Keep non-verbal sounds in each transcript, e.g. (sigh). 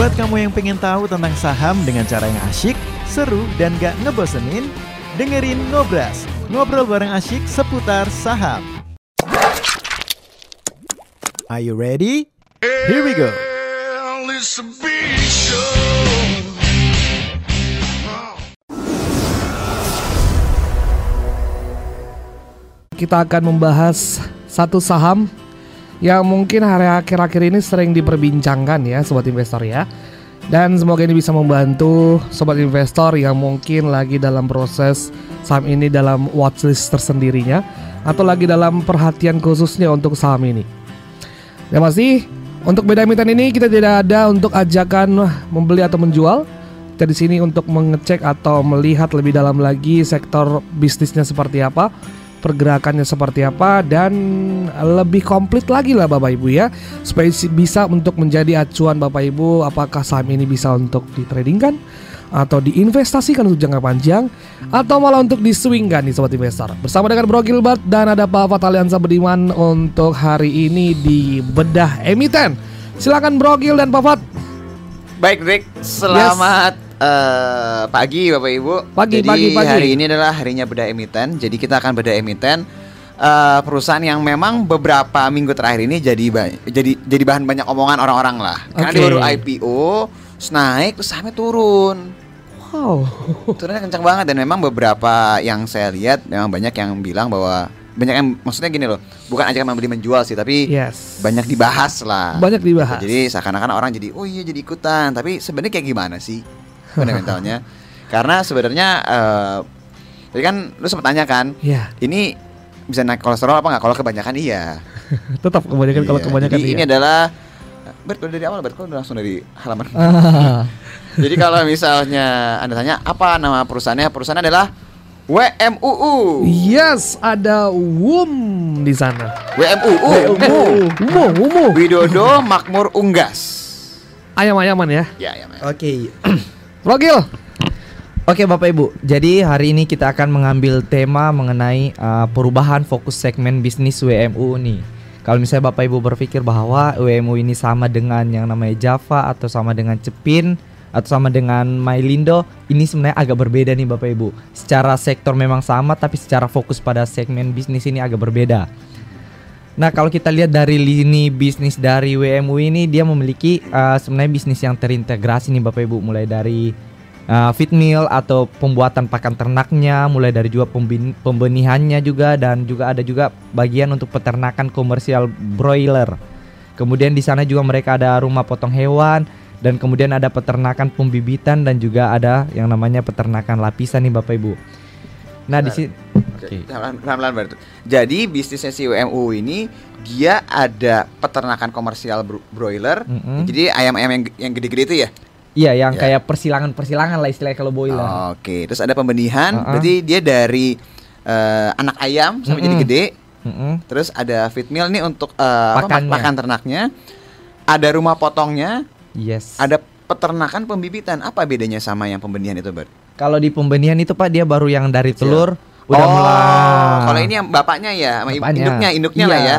Buat kamu yang pengen tahu tentang saham dengan cara yang asyik, seru, dan gak ngebosenin, dengerin Ngobras, ngobrol bareng asyik seputar saham. Are you ready? Here we go. Kita akan membahas satu saham yang mungkin hari akhir-akhir ini sering diperbincangkan ya sobat investor ya. Dan semoga ini bisa membantu sobat investor yang mungkin lagi dalam proses saham ini dalam watchlist tersendirinya atau lagi dalam perhatian khususnya untuk saham ini. Ya masih untuk beda emiten ini kita tidak ada untuk ajakan membeli atau menjual. Kita di sini untuk mengecek atau melihat lebih dalam lagi sektor bisnisnya seperti apa pergerakannya seperti apa dan lebih komplit lagi lah Bapak Ibu ya. Supaya bisa untuk menjadi acuan Bapak Ibu apakah saham ini bisa untuk ditradingkan atau diinvestasikan untuk jangka panjang atau malah untuk diswingkan nih sobat investor. Bersama dengan Bro Gilbert dan ada Pak Fataliansa Bediman untuk hari ini di bedah emiten. Silakan Bro Gil dan Pak Fat Baik Rick, selamat uh, pagi Bapak Ibu. Pagi, jadi pagi, pagi. hari ini adalah harinya beda emiten. Jadi kita akan beda emiten uh, perusahaan yang memang beberapa minggu terakhir ini jadi jadi jadi bahan banyak omongan orang-orang lah. Karena Oke. dia baru IPO, terus naik, terus sahamnya turun. wow Turunnya kencang banget dan memang beberapa yang saya lihat memang banyak yang bilang bahwa banyak yang maksudnya gini loh, bukan ajakan membeli menjual sih, tapi yes banyak dibahas lah. banyak dibahas Jadi seakan-akan orang jadi oh iya jadi ikutan, tapi sebenarnya kayak gimana sih (laughs) fundamentalnya? Karena sebenarnya eh tadi kan lu sempat tanya kan, ya ini bisa naik kolesterol apa nggak? Kalau kebanyakan iya. (laughs) tetap kebanyakan kalau Iya, kebanyakan jadi ini iya. adalah Bert udah dari awal udah langsung dari halaman. (laughs) Ah. jadi kalau misalnya anda tanya apa nama perusahaannya, perusahaannya adalah WMUU. Yes, ada WUM di sana. WMUU. Umu, umu, umu. Widodo Makmur Unggas. Ayam-ayaman ya. Ya, ya, ya. Oke. Rogil. Oke Bapak Ibu. Jadi hari ini kita akan mengambil tema mengenai uh, perubahan fokus segmen bisnis WMU nih. Kalau misalnya Bapak Ibu berpikir bahwa WMU ini sama dengan yang namanya Java atau sama dengan Cepin atau sama dengan Mylindo, ini sebenarnya agak berbeda nih Bapak Ibu. Secara sektor memang sama tapi secara fokus pada segmen bisnis ini agak berbeda. Nah, kalau kita lihat dari lini bisnis dari WMU ini dia memiliki uh, sebenarnya bisnis yang terintegrasi nih Bapak Ibu mulai dari uh, feed mill atau pembuatan pakan ternaknya, mulai dari juga pembenihannya juga dan juga ada juga bagian untuk peternakan komersial broiler. Kemudian di sana juga mereka ada rumah potong hewan dan kemudian ada peternakan pembibitan dan juga ada yang namanya peternakan lapisan nih Bapak Ibu. Nah, di sini Oke, pelan-pelan Bert. Jadi bisnisnya si WMU ini dia ada peternakan komersial bro- broiler. Mm-mm. Jadi ayam-ayam yang yang gede-gede itu ya. Iya, yang Ya. kayak persilangan-persilangan lah istilahnya kalau boiler. Oke, terus ada pembenihan. Uh-uh. Berarti dia dari eh, anak ayam sampai jadi Mm-mm. gede. Mm-mm. Terus ada feed mill nih untuk eh, apa, Pakannya. pakan ternaknya. Ada rumah potongnya, Yes. ada peternakan pembibitan. Apa bedanya sama yang pembenihan itu, Bert? Kalau di pembenihan itu Pak dia baru yang dari telur udah oh, mulai. kalau ini yang bapaknya ya, Bapaknya. induknya, induknya lah Iya. ya.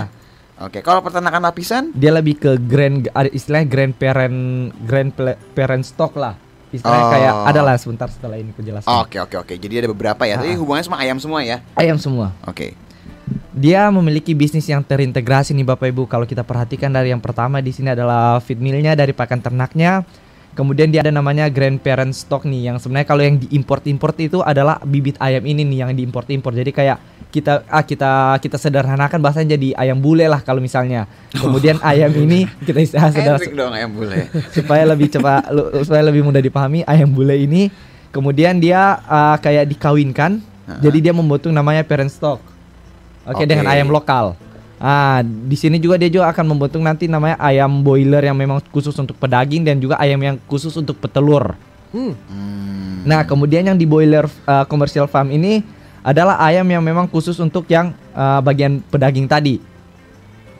Oke, kalau peternakan lapisan dia lebih ke grand istilahnya grandparent grandparent stock lah. Istilahnya Oh. kayak adalah sebentar setelah ini penjelasan. Oke oke oke. Jadi ada beberapa ya. Tapi Ah. hubungannya sama ayam semua ya. Ayam semua. Oke. Dia memiliki bisnis yang terintegrasi nih Bapak Ibu. Kalau kita perhatikan dari yang pertama di sini adalah feed millnya dari pakan ternaknya. Kemudian dia ada namanya grandparent stock nih yang sebenarnya kalau yang diimport-import itu adalah bibit ayam ini nih yang diimport-import. Jadi kayak kita ah kita kita sederhanakan bahasanya jadi ayam bule lah kalau misalnya. Kemudian ayam ini kita istilah sederhana dong ayam bule. (laughs) supaya lebih cepat lu- supaya lebih mudah dipahami ayam bule ini kemudian dia uh, kayak dikawinkan jadi dia membentuk namanya parent stock oke Oke. dengan ayam lokal ah di sini juga dia juga akan membentuk nanti namanya ayam boiler yang memang khusus untuk pedaging dan juga ayam yang khusus untuk petelur Hmm. Hmm. nah kemudian yang di boiler uh, commercial farm ini adalah ayam yang memang khusus untuk yang uh, bagian pedaging tadi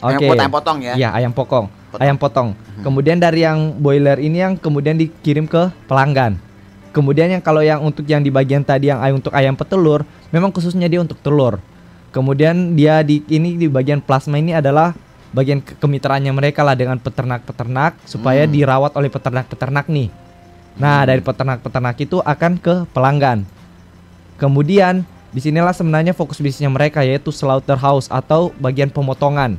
Ayam pot- ayam potong ya. Iya, ayam pokong, Potong. ayam potong. Kemudian dari yang boiler ini yang kemudian dikirim ke pelanggan. Kemudian yang kalau yang untuk yang di bagian tadi yang ay- untuk ayam petelur, memang khususnya dia untuk telur. Kemudian dia di ini di bagian plasma ini adalah bagian ke- kemitraannya mereka lah dengan peternak-peternak supaya Hmm. dirawat oleh peternak-peternak nih. Nah, dari peternak-peternak itu akan ke pelanggan. Kemudian di sinilah sebenarnya fokus bisnisnya mereka yaitu slaughterhouse atau bagian pemotongan.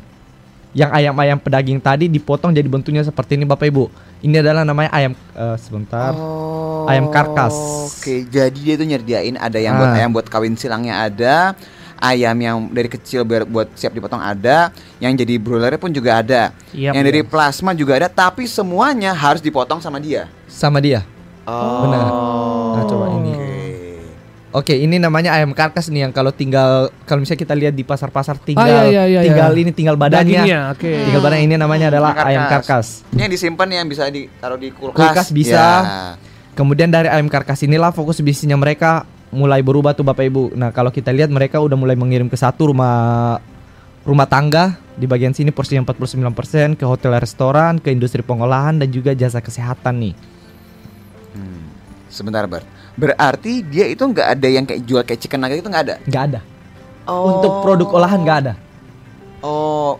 Yang ayam-ayam pedaging tadi dipotong jadi bentuknya seperti ini Bapak Ibu. Ini adalah namanya ayam eh, sebentar. Oh, Ayam karkas. Oke, jadi dia tuh nyediain ada yang buat Ah. ayam buat kawin silangnya ada, ayam yang dari kecil biar buat siap dipotong ada, yang jadi broilernya pun juga ada. Yap. yang dari plasma juga ada, tapi semuanya harus dipotong sama dia. Sama dia. Oh. Benar. Nah, coba ini. Oke. Oke, ini namanya ayam karkas nih yang kalau tinggal kalau misalnya kita lihat di pasar-pasar tinggal iya, iya, iya, tinggal iya. ini tinggal badannya. Dagingnya, oke. Tinggal badan ini namanya adalah ayam karkas. Ini yang disimpan yang bisa ditaruh di kulkas. Kulkas bisa. Ya. Kemudian dari ayam karkas inilah fokus bisnisnya mereka mulai berubah tuh Bapak Ibu. Nah, kalau kita lihat mereka udah mulai mengirim ke satu rumah rumah tangga di bagian sini porsinya 49%, ke hotel restoran, ke industri pengolahan dan juga jasa kesehatan nih. Hmm. Sebentar, Bar. Berarti dia itu nggak ada yang kayak jual kayak chicken nugget itu nggak ada. nggak ada. Untuk produk olahan nggak ada. Oh,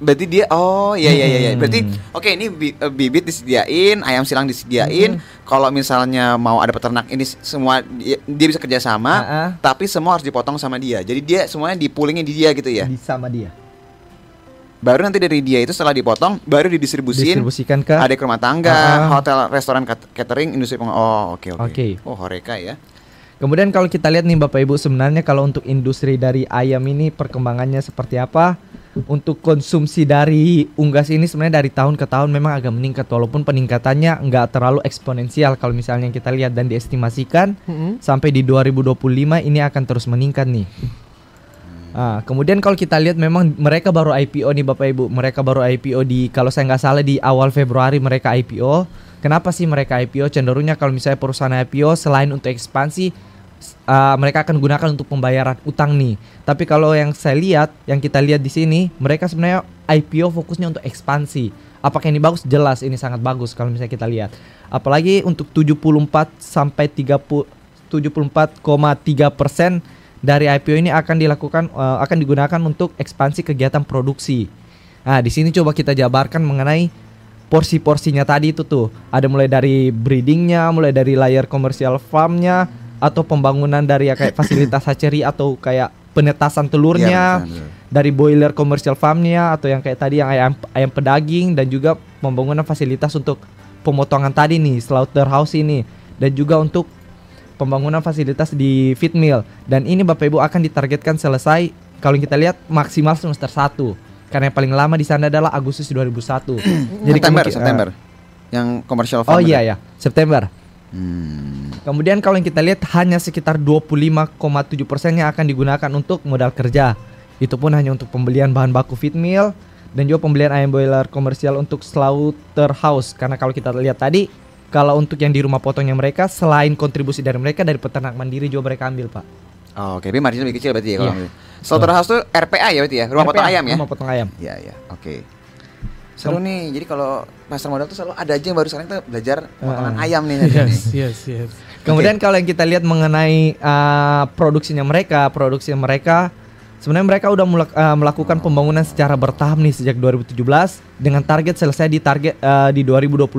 berarti dia oh iya iya iya. iya. Hmm. Berarti oke ini bi- eh, bibit disediain, ayam silang disediain. Kalau misalnya mau ada peternak ini semua dia, dia bisa kerjasama, Ah, ah. tapi semua harus dipotong sama dia. Jadi dia semuanya dipulingin di dia gitu ya. Di sama dia. Baru nanti dari dia itu setelah dipotong baru didistribusin Distribusikan ke ada ke rumah tangga, Ah, ah. hotel, restoran, cat- catering, industri peng Oh, oke oke. Oke. Oh, Horeca ya. Kemudian kalau kita lihat nih Bapak Ibu sebenarnya kalau untuk industri dari ayam ini perkembangannya seperti apa? Untuk konsumsi dari unggas ini sebenarnya dari tahun ke tahun memang agak meningkat walaupun peningkatannya nggak terlalu eksponensial kalau misalnya kita lihat dan diestimasikan Mm-mm. sampai di 2025 ini akan terus meningkat nih. Ah, kemudian kalau kita lihat memang mereka baru IPO nih Bapak Ibu. Mereka baru IPO di kalau saya nggak salah di awal Februari mereka IPO. Kenapa sih mereka IPO? Cenderungnya kalau misalnya perusahaan IPO selain untuk ekspansi ah, mereka akan gunakan untuk pembayaran utang nih. Tapi kalau yang saya lihat, yang kita lihat di sini, mereka sebenarnya IPO fokusnya untuk ekspansi. Apakah ini bagus? Jelas ini sangat bagus kalau misalnya kita lihat. Apalagi untuk 74 sampai 30 74,3 persen dari IPO ini akan dilakukan eh, akan digunakan untuk ekspansi kegiatan produksi. Nah, di sini coba kita jabarkan mengenai porsi-porsinya tadi itu tuh. Ada mulai dari breedingnya, mulai dari layer komersial farmnya, atau pembangunan dari ya kayak fasilitas hatchery atau kayak penetasan telurnya, betul, betul. dari boiler komersial farmnya atau yang kayak tadi yang ayam ayam pedaging dan juga pembangunan fasilitas untuk pemotongan tadi nih slaughterhouse ini dan juga untuk pembangunan fasilitas di feed mill dan ini Bapak Ibu akan ditargetkan selesai kalau kita lihat maksimal semester 1 karena yang paling lama di sana adalah Agustus 2001. Jadi September, September. Yang commercial Oh farm iya ya, September. Hmm. Kemudian kalau yang kita lihat hanya sekitar 25,7 persen yang akan digunakan untuk modal kerja. Itu pun hanya untuk pembelian bahan baku feed mill dan juga pembelian ayam boiler komersial untuk slaughterhouse. Karena kalau kita lihat tadi, kalau untuk yang di rumah potongnya mereka, selain kontribusi dari mereka dari peternak mandiri juga mereka ambil pak. Oh, Oke, tapi marginnya lebih kecil berarti ya kalau gitu. Slaughterhouse tuh RPA ya berarti ya, rumah potong RPA, ayam ya. Rumah potong ayam. Iya, iya. Oke. Seru nih. Jadi kalau pasar modal tuh selalu ada aja yang baru sekarang kita belajar Ah. ayam nih nanti nih. Yes, yes, yes. Kemudian kalau yang kita lihat mengenai uh, produksinya mereka, produksi mereka sebenarnya mereka udah mulak- uh, melakukan pembangunan secara bertahap nih sejak 2017 dengan target selesai di target uh, di 2022.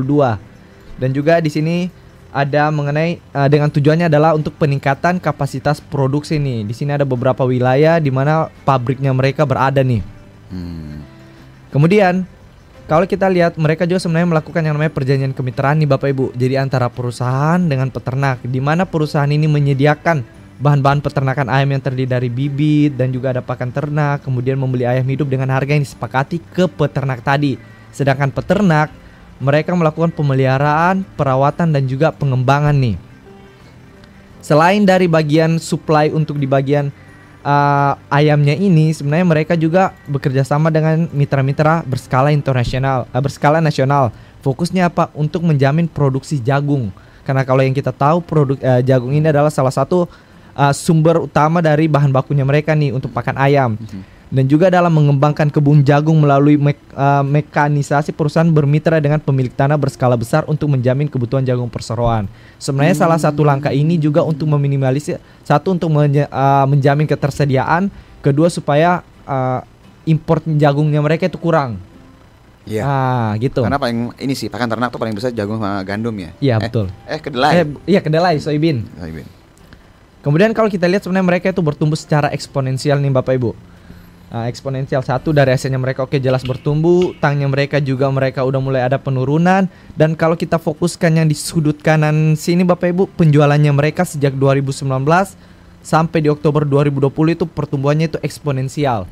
Dan juga di sini ada mengenai uh, dengan tujuannya adalah untuk peningkatan kapasitas produksi nih. Di sini ada beberapa wilayah di mana pabriknya mereka berada nih. Hmm. Kemudian kalau kita lihat mereka juga sebenarnya melakukan yang namanya perjanjian kemitraan nih Bapak Ibu. Jadi antara perusahaan dengan peternak di mana perusahaan ini menyediakan bahan-bahan peternakan ayam yang terdiri dari bibit dan juga ada pakan ternak, kemudian membeli ayam hidup dengan harga yang disepakati ke peternak tadi. Sedangkan peternak mereka melakukan pemeliharaan, perawatan dan juga pengembangan nih. Selain dari bagian supply untuk di bagian uh, ayamnya ini sebenarnya mereka juga bekerja sama dengan mitra-mitra berskala internasional, uh, berskala nasional. Fokusnya apa? Untuk menjamin produksi jagung. Karena kalau yang kita tahu produk uh, jagung ini adalah salah satu uh, sumber utama dari bahan bakunya mereka nih untuk pakan ayam. Dan juga dalam mengembangkan kebun jagung melalui mek- uh, mekanisasi perusahaan bermitra dengan pemilik tanah berskala besar untuk menjamin kebutuhan jagung perseroan. Sebenarnya salah satu langkah ini juga untuk meminimalisir satu untuk menye- uh, menjamin ketersediaan, kedua supaya uh, import jagungnya mereka itu kurang. Iya. Ah, gitu. Karena paling ini sih pakan ternak tuh paling besar jagung sama gandum ya. Iya, Eh, betul. Eh kedelai. Eh, iya kedelai, soybean. Soybean. Kemudian kalau kita lihat sebenarnya mereka itu bertumbuh secara eksponensial nih Bapak Ibu. Ah, eksponensial satu dari hasilnya mereka oke jelas bertumbuh, tangnya mereka juga mereka udah mulai ada penurunan dan kalau kita fokuskan yang di sudut kanan sini Bapak Ibu penjualannya mereka sejak 2019 sampai di Oktober 2020 itu pertumbuhannya itu eksponensial.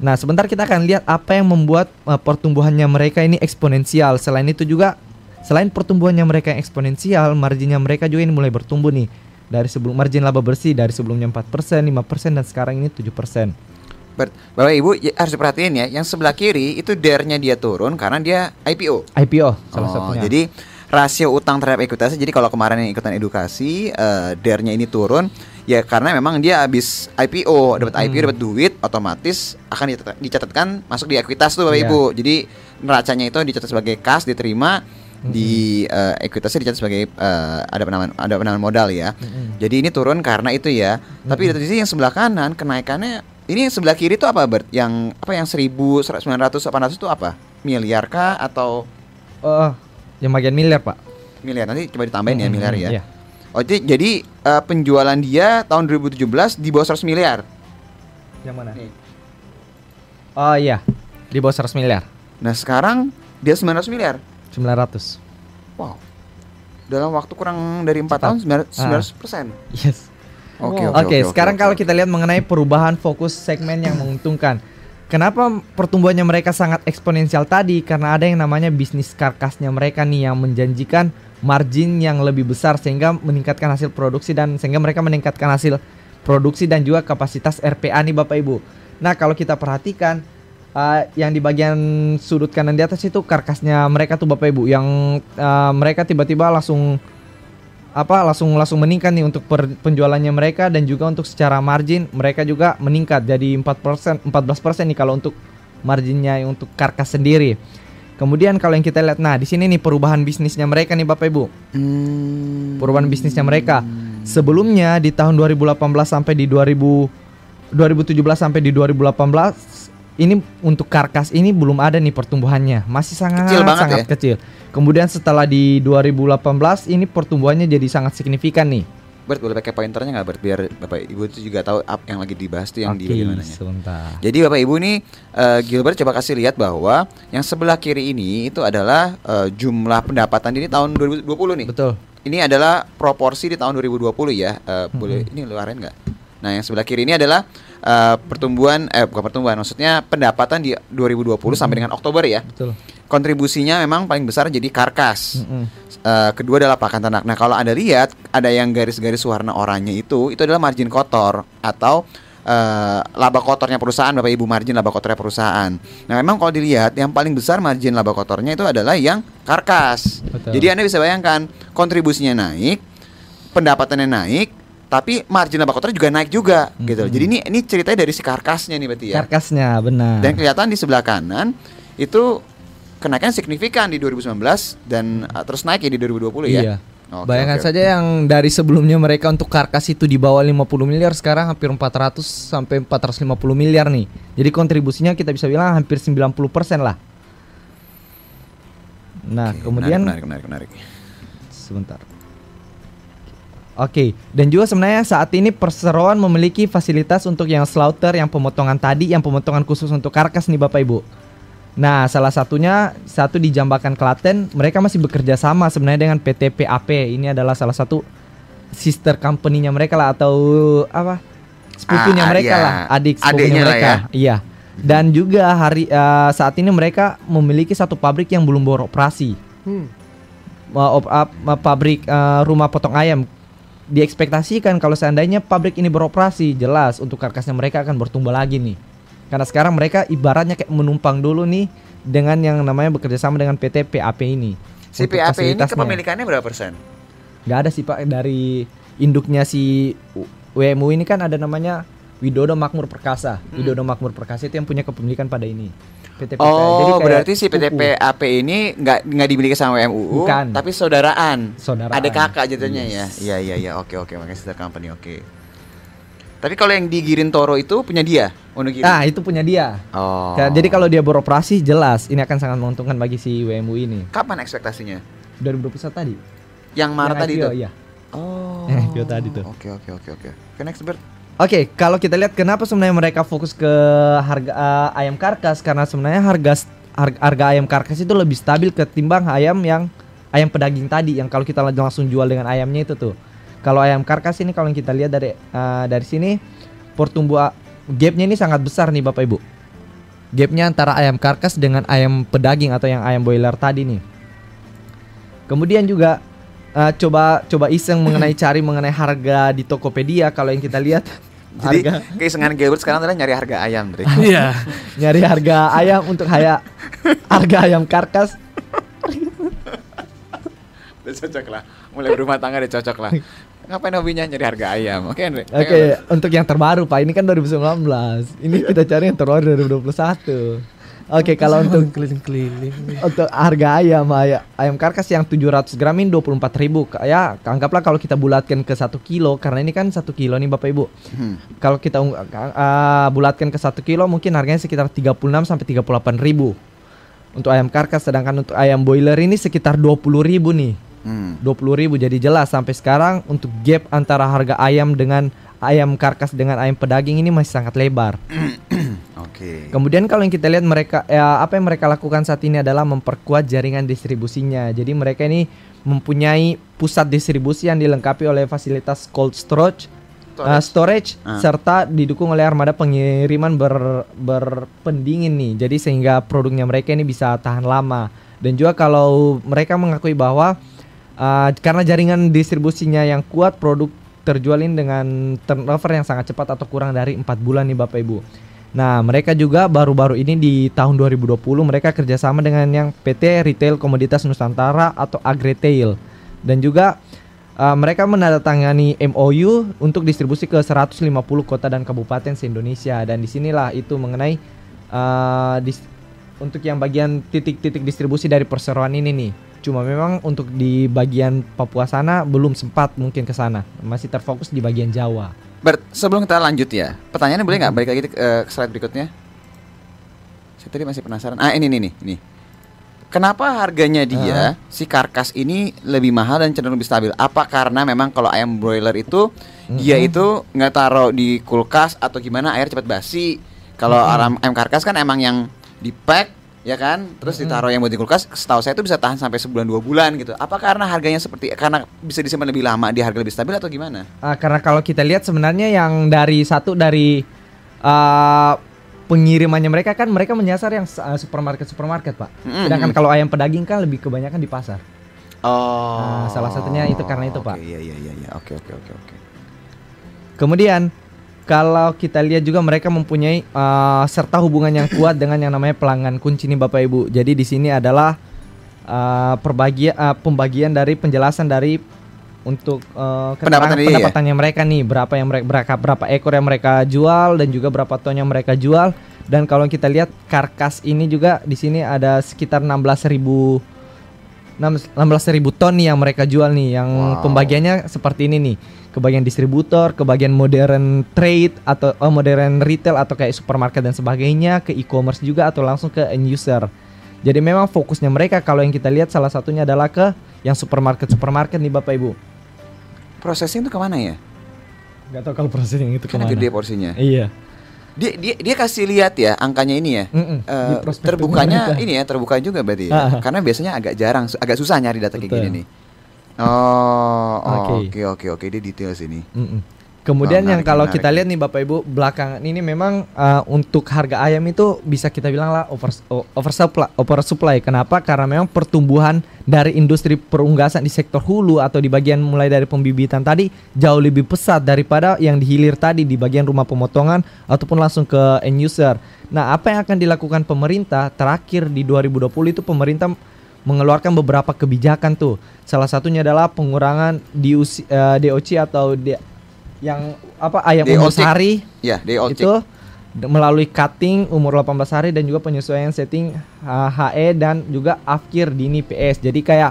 Nah, sebentar kita akan lihat apa yang membuat eh, pertumbuhannya mereka ini eksponensial. Selain itu juga selain pertumbuhannya mereka yang eksponensial, marginnya mereka juga ini mulai bertumbuh nih. Dari sebelum margin laba bersih dari sebelumnya 4%, 5% dan sekarang ini 7%. Ber- Bapak Ibu ya, harus diperhatiin ya, yang sebelah kiri itu DER-nya dia turun karena dia IPO. IPO salah Oh, satunya. Jadi rasio utang terhadap ekuitasnya jadi kalau kemarin yang ikutan edukasi eh, DER-nya ini turun ya karena memang dia habis IPO, dapat IPO dapat duit otomatis akan dicatat- dicatatkan masuk di ekuitas tuh Bapak Iya. Ibu. Jadi neracanya itu dicatat sebagai kas diterima di eh, ekuitasnya dicatat sebagai eh, ada penambahan ada penambahan modal ya. Jadi ini turun karena itu ya. Tapi dari sisi yang sebelah kanan kenaikannya ini yang sebelah kiri itu apa Bert? Yang apa yang 1000, 900, 800 itu apa? Miliar kah atau Oh, yang bagian miliar, Pak. miliar? Nanti coba ditambahin ya Mm-mm, miliar ya. iya. Oh, jadi, jadi eh, penjualan dia tahun 2017 di bawah 100 miliar. Yang mana? Nih. Oh iya, di bawah 100 miliar. Nah, sekarang dia 900 miliar. 900. Wow. Dalam waktu kurang dari 4 Cepat. tahun 900 Ah. 900 persen. Yes. Oke, Oke, oke, oke, oke, sekarang oke, kalau kita lihat mengenai perubahan fokus segmen yang menguntungkan. Kenapa pertumbuhannya mereka sangat eksponensial tadi? Karena ada yang namanya bisnis karkasnya mereka nih yang menjanjikan margin yang lebih besar sehingga meningkatkan hasil produksi dan sehingga mereka meningkatkan hasil produksi dan juga kapasitas RPA nih Bapak Ibu. Nah, kalau kita perhatikan uh, yang di bagian sudut kanan di atas itu karkasnya mereka tuh Bapak Ibu yang uh, mereka tiba-tiba langsung apa langsung langsung meningkat nih untuk per- penjualannya mereka dan juga untuk secara margin mereka juga meningkat jadi 4% 14% nih kalau untuk marginnya untuk karkas sendiri. Kemudian kalau yang kita lihat nah di sini nih perubahan bisnisnya mereka nih Bapak Ibu. Hmm. Perubahan bisnisnya mereka. Sebelumnya di tahun 2018 sampai di 2000 2017 sampai di 2018 ini untuk karkas ini belum ada nih pertumbuhannya. Masih sangat Kecil banget sangat ya? kecil. Kemudian setelah di 2018 ini pertumbuhannya jadi sangat signifikan nih. Bert boleh pakai pointernya nggak Bert biar Bapak Ibu itu juga tahu apa yang lagi dibahas tuh yang di bagian mananya. sebentar. Jadi Bapak Ibu nih eh, Gilbert coba kasih lihat bahwa yang sebelah kiri ini itu adalah eh, jumlah pendapatan ini tahun 2020 nih. Betul. Ini adalah proporsi di tahun 2020 ya. Eh, Boleh ini luarin nggak? Nah yang sebelah kiri ini adalah eh, pertumbuhan eh bukan pertumbuhan maksudnya pendapatan di 2020 sampai dengan Oktober ya. Betul. Kontribusinya memang paling besar jadi karkas. Mm-mm. Eh, kedua adalah pakan ternak. Nah, kalau Anda lihat ada yang garis-garis warna oranye itu, itu adalah margin kotor atau eh, laba kotornya perusahaan, Bapak Ibu margin laba kotornya perusahaan. Nah, memang kalau dilihat yang paling besar margin laba kotornya itu adalah yang karkas. Betul. Jadi Anda bisa bayangkan kontribusinya naik, pendapatannya naik, tapi margin laba kotornya juga naik juga gitu. Jadi ini ini ceritanya dari si karkasnya nih berarti ya. Karkasnya benar. Dan kelihatan di sebelah kanan itu kenaikan signifikan di 2019 dan uh, terus naik ya di 2020 ya. Iya. Oke, Bayangkan oke, saja yang dari sebelumnya mereka untuk karkas itu di bawah 50 miliar sekarang hampir 400 sampai 450 miliar nih. Jadi kontribusinya kita bisa bilang hampir 90% lah. Nah, Oke, kemudian menarik, menarik, menarik, menarik. sebentar. Oke, dan juga sebenarnya saat ini perseroan memiliki fasilitas untuk yang slaughter, yang pemotongan tadi, yang pemotongan khusus untuk karkas nih Bapak Ibu. Nah, salah satunya satu di Jambakan Klaten, mereka masih bekerja sama sebenarnya dengan PT PAP. Ini adalah salah satu sister company-nya mereka lah atau apa? Sepupunya Ah, mereka iya. lah, adik sepupunya lah mereka. Iya. Dan juga hari eh, saat ini mereka memiliki satu pabrik yang belum beroperasi. Hmm. Uh, op- uh, pabrik uh, rumah potong ayam diekspektasikan kalau seandainya pabrik ini beroperasi jelas untuk karkasnya mereka akan bertumbuh lagi nih. Karena sekarang mereka ibaratnya kayak menumpang dulu nih dengan yang namanya bekerja sama dengan PT PAP ini. Si PAP ini kepemilikannya berapa persen? nggak ada sih pak. Dari induknya si WMU ini kan ada namanya Widodo Makmur Perkasa. Widodo Makmur Perkasa itu yang punya kepemilikan pada ini Oh, kayak berarti si PT sepupu. PAP ini nggak nggak dimiliki sama MUU, Bukan. tapi saudaraan. Saudaraan. Ada kakak jatuhnya Yes. ya. Iya, iya, iya. Oke, oke. Makanya sister company. Oke. Tapi kalau yang di Girintoro itu punya dia, Wonogiri. Nah, itu punya dia. Oh. Ya, Jadi kalau dia beroperasi jelas ini akan sangat menguntungkan bagi si WMU ini. kapan ekspektasinya? 2021 tadi. Yang Maret Yang tadi IPO, itu. Iya. Oh. Yang IPO tadi tuh. Oke oke oke oke. Oke next Bert. Oke, kalau kita lihat kenapa sebenarnya mereka fokus ke harga eh, ayam karkas karena sebenarnya harga, harga ayam karkas itu lebih stabil ketimbang ayam yang ayam pedaging tadi yang kalau kita langsung jual dengan ayamnya itu tuh. Kalau ayam karkas ini kalau kita lihat dari eh, dari sini pertumbuhan gapnya ini sangat besar nih Bapak Ibu. Gapnya antara ayam karkas dengan ayam pedaging atau yang ayam boiler tadi nih. Kemudian juga eh, coba coba iseng mengenai (laughs) cari mengenai harga di Tokopedia kalau yang kita lihat Jadi harga keisengan Gilbert sekarang adalah nyari harga ayam, Drik. (laughs) Iya. (laughs) nyari harga ayam untuk haya harga ayam karkas udah cocok lah. Mulai berumah tangga udah cocok lah. Ngapain hobinya nyari harga ayam? Oke, Andre. Oke, untuk yang terbaru Pak, ini kan 2019. Ini kita cari yang terbaru 2021. Oke, kalau untuk keliling-keliling. untuk harga ayam ayam, ayam karkas yang 700 gram ini 24.000 Ya, anggaplah kalau kita bulatkan ke 1 kilo karena ini kan 1 kilo nih Bapak Ibu. Hmm. Kalau kita uh, bulatkan ke 1 kilo mungkin harganya sekitar 36 sampai 38 ribu untuk ayam karkas sedangkan untuk ayam boiler ini sekitar 20 ribu nih Hmm. 20 ribu jadi jelas sampai sekarang untuk gap antara harga ayam dengan ayam karkas dengan ayam pedaging ini masih sangat lebar (coughs) Oke. kemudian kalau yang kita lihat mereka ya, apa yang mereka lakukan saat ini adalah memperkuat jaringan distribusinya jadi mereka ini mempunyai pusat distribusi yang dilengkapi oleh fasilitas cold storage uh, storage Ah. serta didukung oleh armada pengiriman ber, berpendingin nih. Jadi sehingga produknya mereka ini bisa tahan lama. Dan juga kalau mereka mengakui bahwa uh, karena jaringan distribusinya yang kuat, produk terjual ini dengan turnover yang sangat cepat atau kurang dari empat bulan nih Bapak Ibu. Nah, mereka juga baru-baru ini di tahun 2020 mereka kerjasama dengan yang PT Retail Komoditas Nusantara atau Agretail dan juga uh, mereka menandatangani MOU untuk distribusi ke 150 kota dan kabupaten se-Indonesia dan di sinilah itu mengenai uh, dis- untuk yang bagian titik-titik distribusi dari perseroan ini nih. Cuma memang untuk di bagian Papua sana belum sempat mungkin ke sana, masih terfokus di bagian Jawa. Bert, sebelum kita lanjut ya, pertanyaannya boleh nggak balik lagi ke ke slide berikutnya? Saya tadi masih penasaran. Ah ini nih nih nih. Kenapa harganya dia si karkas ini lebih mahal dan cenderung lebih stabil? Apa karena memang kalau ayam broiler itu dia itu nggak taruh di kulkas atau gimana air cepat basi. Kalau ayam, ayam karkas kan emang yang di pack ya kan, terus ditaruh yang buat di kulkas. Setahu saya itu bisa tahan sampai sebulan dua bulan gitu. Apa karena harganya seperti karena bisa disimpan lebih lama di harga lebih stabil atau gimana? Ah, karena kalau kita lihat sebenarnya yang dari satu dari ah, pengirimannya mereka kan mereka menyasar yang uh, supermarket supermarket pak. Mm-mm. Sedangkan kalau ayam pedaging kan lebih kebanyakan di pasar. Oh. Nah, salah satunya itu karena itu, Oke, Pak. Iya iya iya iya. Oke oke oke oke. Kemudian kalau kita lihat juga mereka mempunyai uh, serta hubungan yang kuat dengan yang namanya pelanggan kunci nih Bapak Ibu. Jadi di sini adalah uh, perbagian uh, pembagian dari penjelasan dari untuk uh, Pendapatan ya? pendapatannya mereka nih berapa yang mereka berapa, berapa ekor yang mereka jual dan juga berapa ton yang mereka jual dan kalau kita lihat karkas ini juga di sini ada sekitar 16.000 16.000 ton nih yang mereka jual nih yang Wow. pembagiannya seperti ini nih ke bagian distributor, ke bagian modern trade atau oh, modern retail atau kayak supermarket dan sebagainya, ke e-commerce juga atau langsung ke end user. Jadi memang fokusnya mereka kalau yang kita lihat salah satunya adalah ke yang supermarket supermarket nih Bapak Ibu. Prosesnya itu ke mana ya? Gak tahu kalau proses yang itu Karena gede porsinya. Iya. Dia dia dia kasih lihat ya angkanya ini ya. Di prospektus terbukanya mereka. ini ya terbuka juga berarti Ah. ya. Karena biasanya agak jarang, agak susah nyari data kayak Betul. gini nih. Oh, Oke. oke oke oke dia detail sini. Mm-mm. Kemudian Wah, yang menarik, kalau menarik. kita lihat nih Bapak Ibu belakangan ini memang uh, untuk harga ayam itu bisa kita bilang lah over oversupply oversupply. Kenapa? Karena memang pertumbuhan dari industri perunggasan di sektor hulu atau di bagian mulai dari pembibitan tadi jauh lebih pesat daripada yang dihilir tadi di bagian rumah pemotongan ataupun langsung ke end user. Nah, apa yang akan dilakukan pemerintah terakhir di 2020 itu pemerintah mengeluarkan beberapa kebijakan tuh. Salah satunya adalah pengurangan DUC, eh, DOC atau D- yang apa ayam umur DOC. sehari Ya, all itu melalui cutting umur 18 hari dan juga penyesuaian setting uh, HE dan juga afkir dini PS. Jadi kayak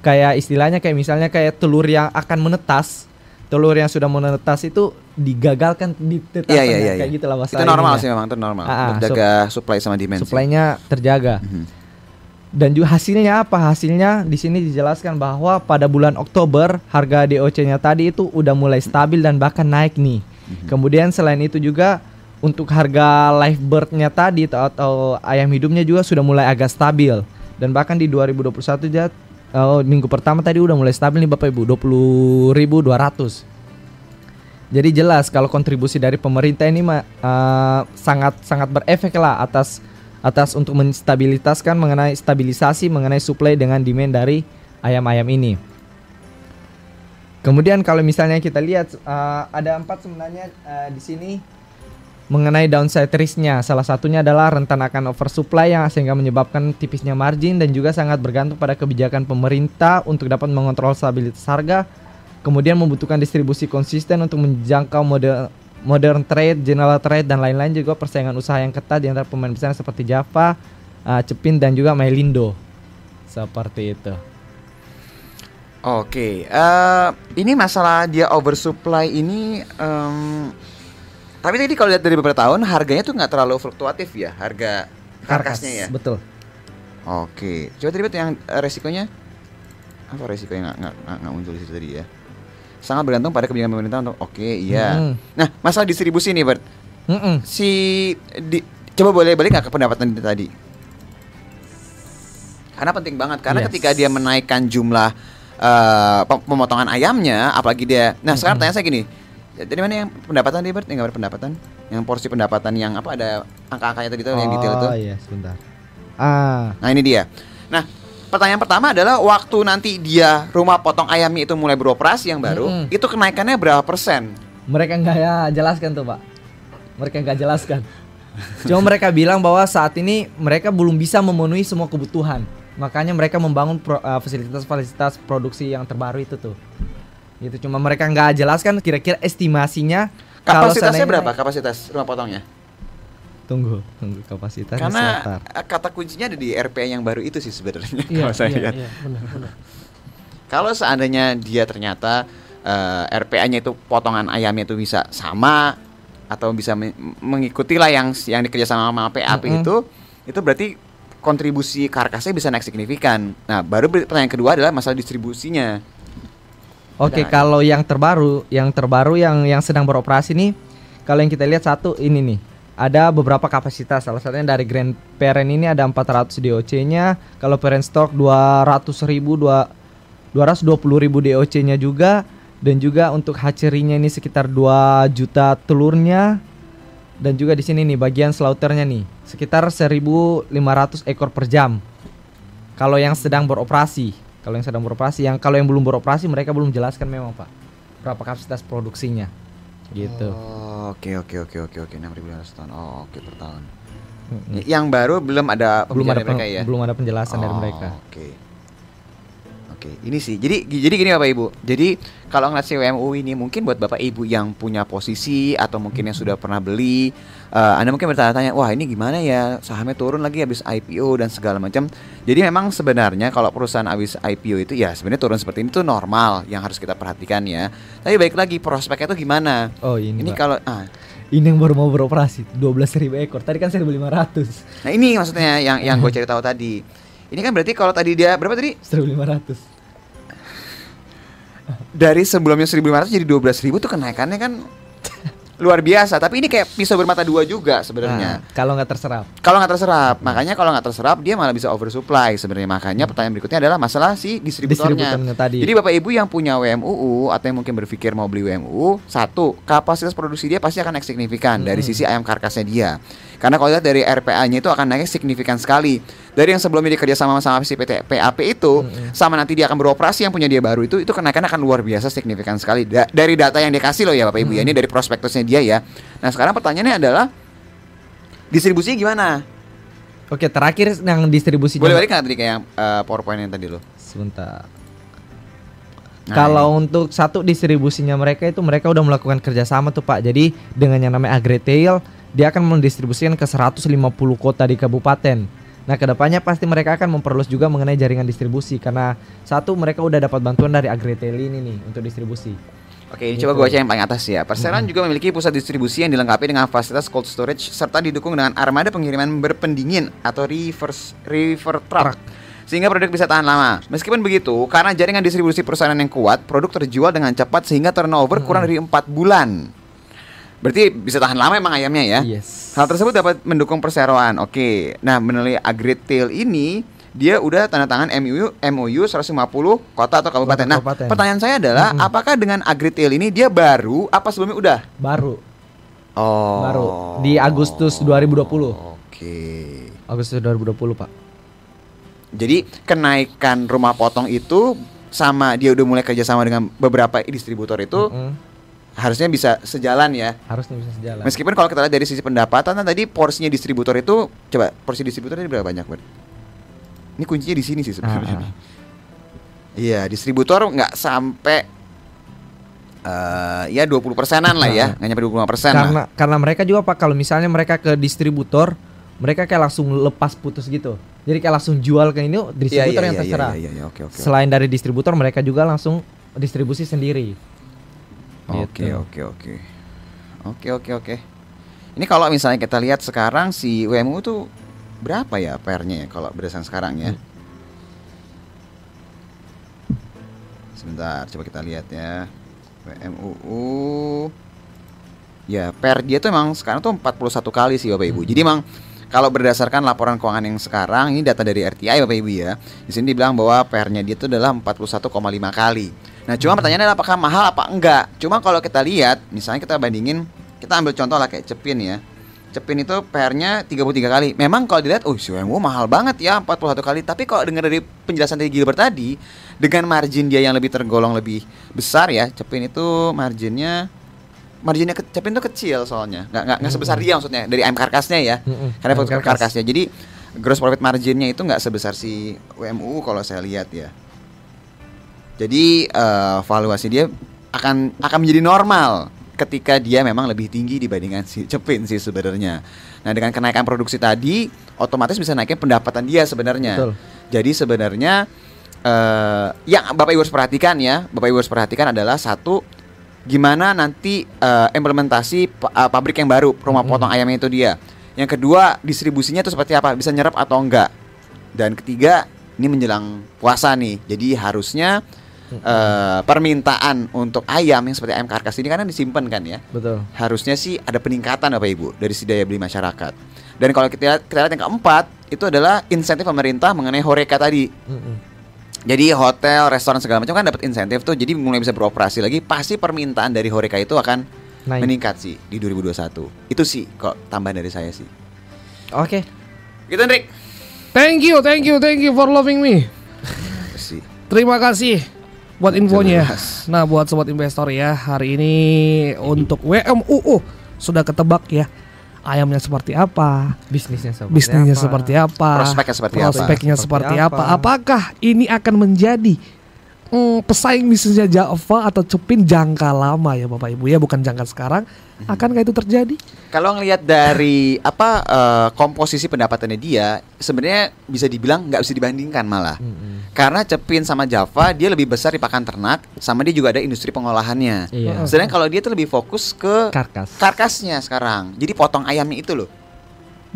kayak istilahnya kayak misalnya kayak telur yang akan menetas, telur yang sudah menetas itu digagalkan di Iya iya iya. kayak iya. gitu lah bahasa Itu normal ininya. sih memang itu normal. Ah, ah, supply sama demand. sih. Supply-nya terjaga. Mhm. Dan juga hasilnya apa? Hasilnya di sini dijelaskan bahwa pada bulan Oktober harga DOC-nya tadi itu udah mulai stabil dan bahkan naik nih. Kemudian selain itu juga untuk harga live bird-nya tadi atau, atau ayam hidupnya juga sudah mulai agak stabil dan bahkan di 2021 aja oh, minggu pertama tadi udah mulai stabil nih Bapak Ibu 20.200. Jadi jelas kalau kontribusi dari pemerintah ini mah, eh, sangat sangat berefek lah atas atas untuk menstabilitaskan mengenai stabilisasi mengenai supply dengan demand dari ayam-ayam ini. Kemudian kalau misalnya kita lihat eh, ada empat sebenarnya eh, di sini mengenai downside risk-nya. Salah satunya adalah rentan akan oversupply yang sehingga menyebabkan tipisnya margin dan juga sangat bergantung pada kebijakan pemerintah untuk dapat mengontrol stabilitas harga. Kemudian membutuhkan distribusi konsisten untuk menjangkau mode modern trade, general trade dan lain-lain juga persaingan usaha yang ketat di antara pemain besar seperti Java, uh, Cepin dan juga Mailindo. Seperti itu. Oke, eh ini masalah dia oversupply ini em, tapi tadi kalau lihat dari beberapa tahun harganya tuh nggak terlalu fluktuatif ya harga karkasnya ya. Betul. Oke, coba tadi yang eh, resikonya apa resikonya nggak nggak nggak- nggak muncul di situ tadi ya? Sangat bergantung pada kebijakan pemerintah untuk oke iya. Mm. Nah masalah distribusi nih Bert, Mm-mm. si di, coba boleh balik nggak ke pendapatan itu tadi? Karena penting banget karena Yes. ketika dia menaikkan jumlah pem- pemotongan ayamnya, apalagi dia. Nah sekarang tanya saya gini, dari mana yang pendapatan dia Bert? Yang gambar pendapatan? Yang porsi pendapatan yang apa ada angka-angkanya tadi tuh yang detail itu? Oh iya, sebentar. Ah, Nah ini dia. Nah pertanyaan pertama adalah waktu nanti dia rumah potong ayamnya itu mulai beroperasi yang baru, Mm-mm. itu kenaikannya berapa persen? mereka nggak ya jelaskan tuh, Pak. Mereka nggak jelaskan. Cuma mereka bilang bahwa saat ini mereka belum bisa memenuhi semua kebutuhan. Makanya mereka membangun pro- uh, fasilitas-fasilitas produksi yang terbaru itu tuh. Gitu cuma mereka nggak jelaskan kira-kira estimasinya Kapasitasnya berapa? Kapasitas rumah potongnya? Tunggu, tunggu kapasitas Karena sebentar. eh, kata kuncinya ada di RPA yang baru itu sih sebenarnya. (laughs) Iya, kalau saya iya, lihat. iya, benar, benar. (laughs) Kalau seandainya dia ternyata eh, RPA-nya itu potongan ayamnya itu bisa sama atau bisa me- mengikuti lah yang yang dikerjasama sama PAP Mm-mm. itu, itu berarti kontribusi karkasnya bisa naik signifikan. Nah, baru pertanyaan kedua adalah masalah distribusinya. Oke, Nah, kalau yang terbaru, yang terbaru yang yang sedang beroperasi nih, kalau yang kita lihat satu ini nih, ada beberapa kapasitas. Salah satunya dari Grand Parent ini ada 400 DOC-nya, kalau parent stock 200 ribu, 220 ribu DOC-nya juga, dan juga untuk hatchery-nya ini sekitar 2 juta telurnya, dan juga di sini nih bagian slaughternya nih, sekitar 1.500 ekor per jam. Kalau yang sedang beroperasi, kalau yang sedang beroperasi, yang kalau yang belum beroperasi mereka belum jelaskan memang pak berapa kapasitas produksinya, gitu. Oh, Oke oke oke oke oke 6.500 ton. Oh, oke per tahun. Y- Yang baru belum ada Belum ada mereka ya. belum ada penjelasan dari Oh, mereka. Oke. Oke, ini sih. Jadi jadi gini Bapak Ibu. Jadi kalau ngeliat CWMU ini mungkin buat Bapak Ibu yang punya posisi atau mungkin yang sudah pernah beli, eh, Anda mungkin bertanya-tanya, "Wah, ini gimana ya? Sahamnya turun lagi habis IPO dan segala macam." Jadi memang sebenarnya kalau perusahaan habis IPO itu ya sebenarnya turun seperti ini tuh normal yang harus kita perhatikan ya. Tapi baik lagi prospeknya tuh gimana? Oh ini, Ini Pak. kalau ah, ini yang baru mau beroperasi 12.000 ekor. Tadi kan 1.500. Nah ini maksudnya yang yang gue cari tahu tadi. Ini kan berarti kalau tadi dia berapa tadi? 1.500. Dari sebelumnya 1500 jadi 12000 tuh kenaikannya kan luar biasa. Tapi ini kayak pisau bermata dua juga sebenarnya. Nah, kalau nggak terserap. Kalau nggak terserap, makanya kalau nggak terserap dia malah bisa oversupply sebenarnya. Makanya pertanyaan berikutnya adalah masalah si distributornya. Distributornya tadi. Jadi bapak ibu yang punya WMUU atau yang mungkin berpikir mau beli WMUU, satu kapasitas produksi dia pasti akan naik signifikan dari Hmm. sisi ayam karkasnya dia. Karena kalau lihat dari RPA-nya itu akan naik signifikan sekali. Dari yang sebelumnya dia kerja sama sama si PT PAP itu, Hmm. sama nanti dia akan beroperasi yang punya dia baru itu, itu kenaikan akan luar biasa signifikan sekali. Da- dari data yang dia kasih loh ya bapak ibu ya, Hmm. ini dari prospektusnya dia ya. Nah sekarang pertanyaannya adalah distribusinya gimana? Oke, terakhir yang distribusi Boleh balik nggak tadi kayak eh, PowerPoint yang tadi lo? Sebentar. Nah, Kalau untuk satu distribusinya mereka itu mereka udah melakukan kerjasama tuh Pak. Jadi dengan yang namanya Agretail dia akan mendistribusikan ke 150 kota di kabupaten. Nah ke depannya pasti mereka akan memperluas juga mengenai jaringan distribusi karena satu mereka udah dapat bantuan dari Agretail ini nih untuk distribusi. Oke, ini coba gue baca yang paling atas ya. Perseroan juga memiliki pusat distribusi yang dilengkapi dengan fasilitas cold storage serta didukung dengan armada pengiriman berpendingin atau reverse river truck. Sehingga produk bisa tahan lama. Meskipun begitu, karena jaringan distribusi perusahaan yang kuat, produk terjual dengan cepat sehingga turnover kurang dari empat bulan. Berarti bisa tahan lama emang ayamnya ya. Yes. Hal tersebut dapat mendukung perseroan. Oke. Nah, menilai Agritail ini dia udah tanda tangan MOU MOU 150 kota atau kabupaten. Nah, kabupaten. pertanyaan saya adalah apakah dengan Agritail ini dia baru apa sebelumnya udah? Baru, Oh. baru di Agustus 2020. Oke. Agustus 2020, Pak. Jadi kenaikan rumah potong itu sama dia udah mulai kerjasama dengan beberapa distributor itu Mm-mm. Harusnya bisa sejalan ya. Harusnya bisa sejalan. Meskipun kalau kita lihat dari sisi pendapatan kan tadi porsinya distributor itu coba porsi distributor ini berapa banyak, Bud? Ini kuncinya di sini sih sebenarnya. Ah, ah. Iya, distributor nggak sampai eh ya 20 persenan lah ya, nggak nyampe 25 persen lah. karena karena mereka juga Pak kalau misalnya mereka ke distributor mereka kayak langsung lepas putus gitu. Jadi kayak langsung jual ke ini distributor yang terserah. Iya, iya, iya, oke, oke. Selain dari distributor mereka juga langsung distribusi sendiri. Oke, Gitu. oke, oke. Oke, oke, oke. Ini kalau misalnya kita lihat sekarang si WMU tuh berapa ya PR-nya ya kalau berdasarkan sekarang ya? Hmm. Sebentar, coba kita lihat ya. WMUU Ya, per dia tuh emang sekarang tuh 41 kali sih Bapak Ibu. Jadi emang kalau berdasarkan laporan keuangan yang sekarang ini data dari RTI Bapak Ibu ya. Di sini dibilang bahwa PR-nya dia itu adalah 41,5 kali. Nah, cuma pertanyaannya apakah mahal apa enggak? Cuma kalau kita lihat, misalnya kita bandingin, kita ambil contoh lah kayak Cepin ya. Cepin itu PR-nya 33 kali. Memang kalau dilihat, oh WMU mahal banget ya 41 kali. Tapi kalau dengar dari penjelasan dari Gilbert tadi, dengan margin dia yang lebih tergolong lebih besar ya, Cepin itu marginnya marginnya ke, Cepin itu kecil soalnya. Nggak, nggak, nggak sebesar dia maksudnya dari ayam karkasnya ya. Karena karkasnya. Jadi gross profit marginnya itu nggak sebesar si WMU kalau saya lihat ya. Jadi eh, valuasi dia akan akan menjadi normal ketika dia memang lebih tinggi dibandingkan si Cepin sih sebenarnya. Nah dengan kenaikan produksi tadi, otomatis bisa naikin pendapatan dia sebenarnya. Betul. Jadi sebenarnya eh yang Bapak Ibu harus perhatikan ya, Bapak Ibu harus perhatikan adalah satu gimana nanti eh, implementasi eh, pabrik yang baru rumah potong ayamnya itu dia. Yang kedua distribusinya itu seperti apa, bisa nyerap atau enggak. Dan ketiga ini menjelang puasa nih, jadi harusnya eh, permintaan untuk ayam yang seperti ayam karkas ini karena disimpan kan ya Betul. harusnya sih ada peningkatan Bapak Ibu dari si daya beli masyarakat. Dan kalau kita lihat, kita lihat yang keempat itu adalah insentif pemerintah mengenai horeca tadi. Mm-mm. Jadi hotel, restoran segala macam kan dapat insentif tuh, jadi mulai bisa beroperasi lagi. Pasti permintaan dari horeca itu akan Naik. meningkat sih di 2021. Itu sih kok tambahan dari saya sih. Oke. Gitu Hendrik. Thank you, thank you, thank you for loving me. Terima kasih buat infonya. Jelas. Nah, buat sobat investor ya, hari ini untuk WMUU sudah ketebak ya. Ayamnya seperti apa, Bisnisnya seperti bisnisnya apa? seperti apa, Prospeknya seperti apa. prospeknya Seperti seperti apa. apa. Apakah ini akan menjadi mm, pesaing bisnisnya Java atau Cepin jangka lama ya Bapak Ibu ya, bukan jangka sekarang? Hmm. Akankah itu terjadi? Kalau ngelihat dari apa eh, komposisi pendapatannya dia, sebenarnya bisa dibilang nggak bisa dibandingkan malah. Mm-mm. Karena Cepin sama Java dia lebih besar di pakan ternak, sama dia juga ada industri pengolahannya. Iya. Sedangkan kalau dia tuh lebih fokus ke Karkas. karkasnya sekarang. Jadi potong ayamnya itu loh.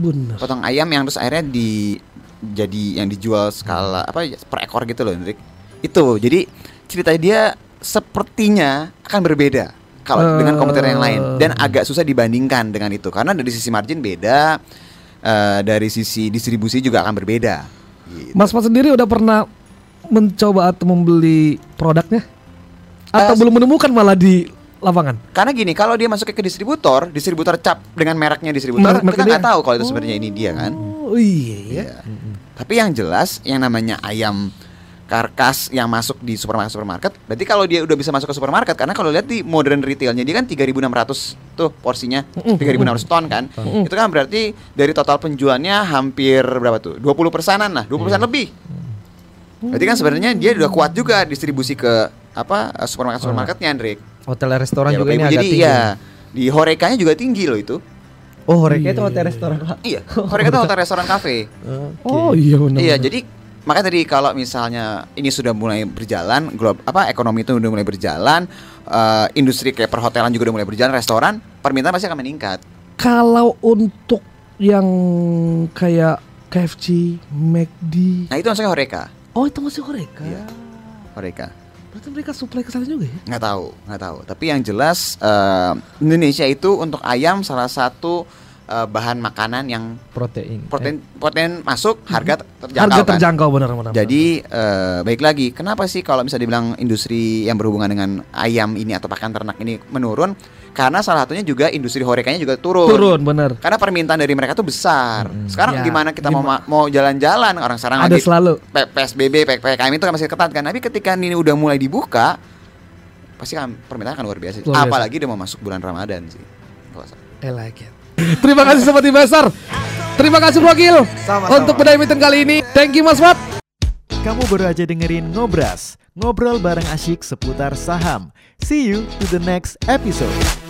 Benar. Potong ayam yang terus akhirnya di jadi yang dijual skala apa per ekor gitu loh, Hendrik. Itu. Jadi cerita dia sepertinya akan berbeda kalau dengan komputer yang lain dan agak susah dibandingkan dengan itu karena dari sisi margin beda, eh, dari sisi distribusi juga akan berbeda. Gitu. Mas Mas sendiri udah pernah mencoba atau membeli produknya? Atau Eh, belum menemukan malah di lapangan? Karena gini, kalau dia masuk ke distributor, distributor cap dengan mereknya distributor, merek kita nggak tahu kalau itu sebenarnya ini dia kan. Oh iya ya. Iya. Tapi yang jelas yang namanya ayam karkas yang masuk di supermarket supermarket, berarti kalau dia udah bisa masuk ke supermarket karena kalau lihat di modern retailnya dia kan 3.600 tuh porsinya, 3.600 ton kan. Itu kan berarti dari total penjualnya hampir berapa tuh? 20 persenan lah, 20 persen lebih. Berarti kan sebenarnya dia udah kuat juga distribusi ke apa supermarket supermarketnya, Andrik. Hotel restoran Ya, juga ini agak jadi tinggi. ya di Horekanya juga tinggi loh itu. Oh, mereka itu hotel restoran. Iya, Horeka itu hotel restoran cafe. Oh iya benar. Iya, jadi makanya tadi kalau misalnya ini sudah mulai berjalan, glob apa ekonomi itu udah mulai berjalan, eh, industri kayak perhotelan juga udah mulai berjalan, restoran, permintaan pasti akan meningkat. Kalau untuk yang kayak KFC, McD, Nah itu maksudnya Horeca, oh itu masih Horeca. Iya. Horeca. Berarti mereka supply ke sana juga ya? Nggak tahu, nggak tahu. Tapi yang jelas eh, Indonesia itu untuk ayam salah satu eh, bahan makanan yang Protein. protein protein masuk harga ter- terjangkau. Harga kan? terjangkau benar-benar. Jadi eh, baik lagi, kenapa sih kalau bisa dibilang industri yang berhubungan dengan ayam ini atau pakan ternak ini menurun? Karena salah satunya juga industri horekanya juga turun. turun benar. Karena permintaan dari mereka tuh besar. Sekarang Ya, gimana kita mau mau jalan-jalan orang sekarang Ada lagi selalu. PSBB, PPKM itu kan masih ketat kan. Tapi ketika ini udah mulai dibuka, pasti kan permintaan akan luar biasa. Luar biasa. Apalagi udah mau masuk bulan Ramadan sih. I like it. Terima kasih Sobat Investor. Terima kasih Wakil Sama-sama. untuk bedai meeting kali ini. Thank you Mas Wat. Kamu baru aja dengerin Ngobras, ngobrol bareng asyik seputar saham. See you to the next episode.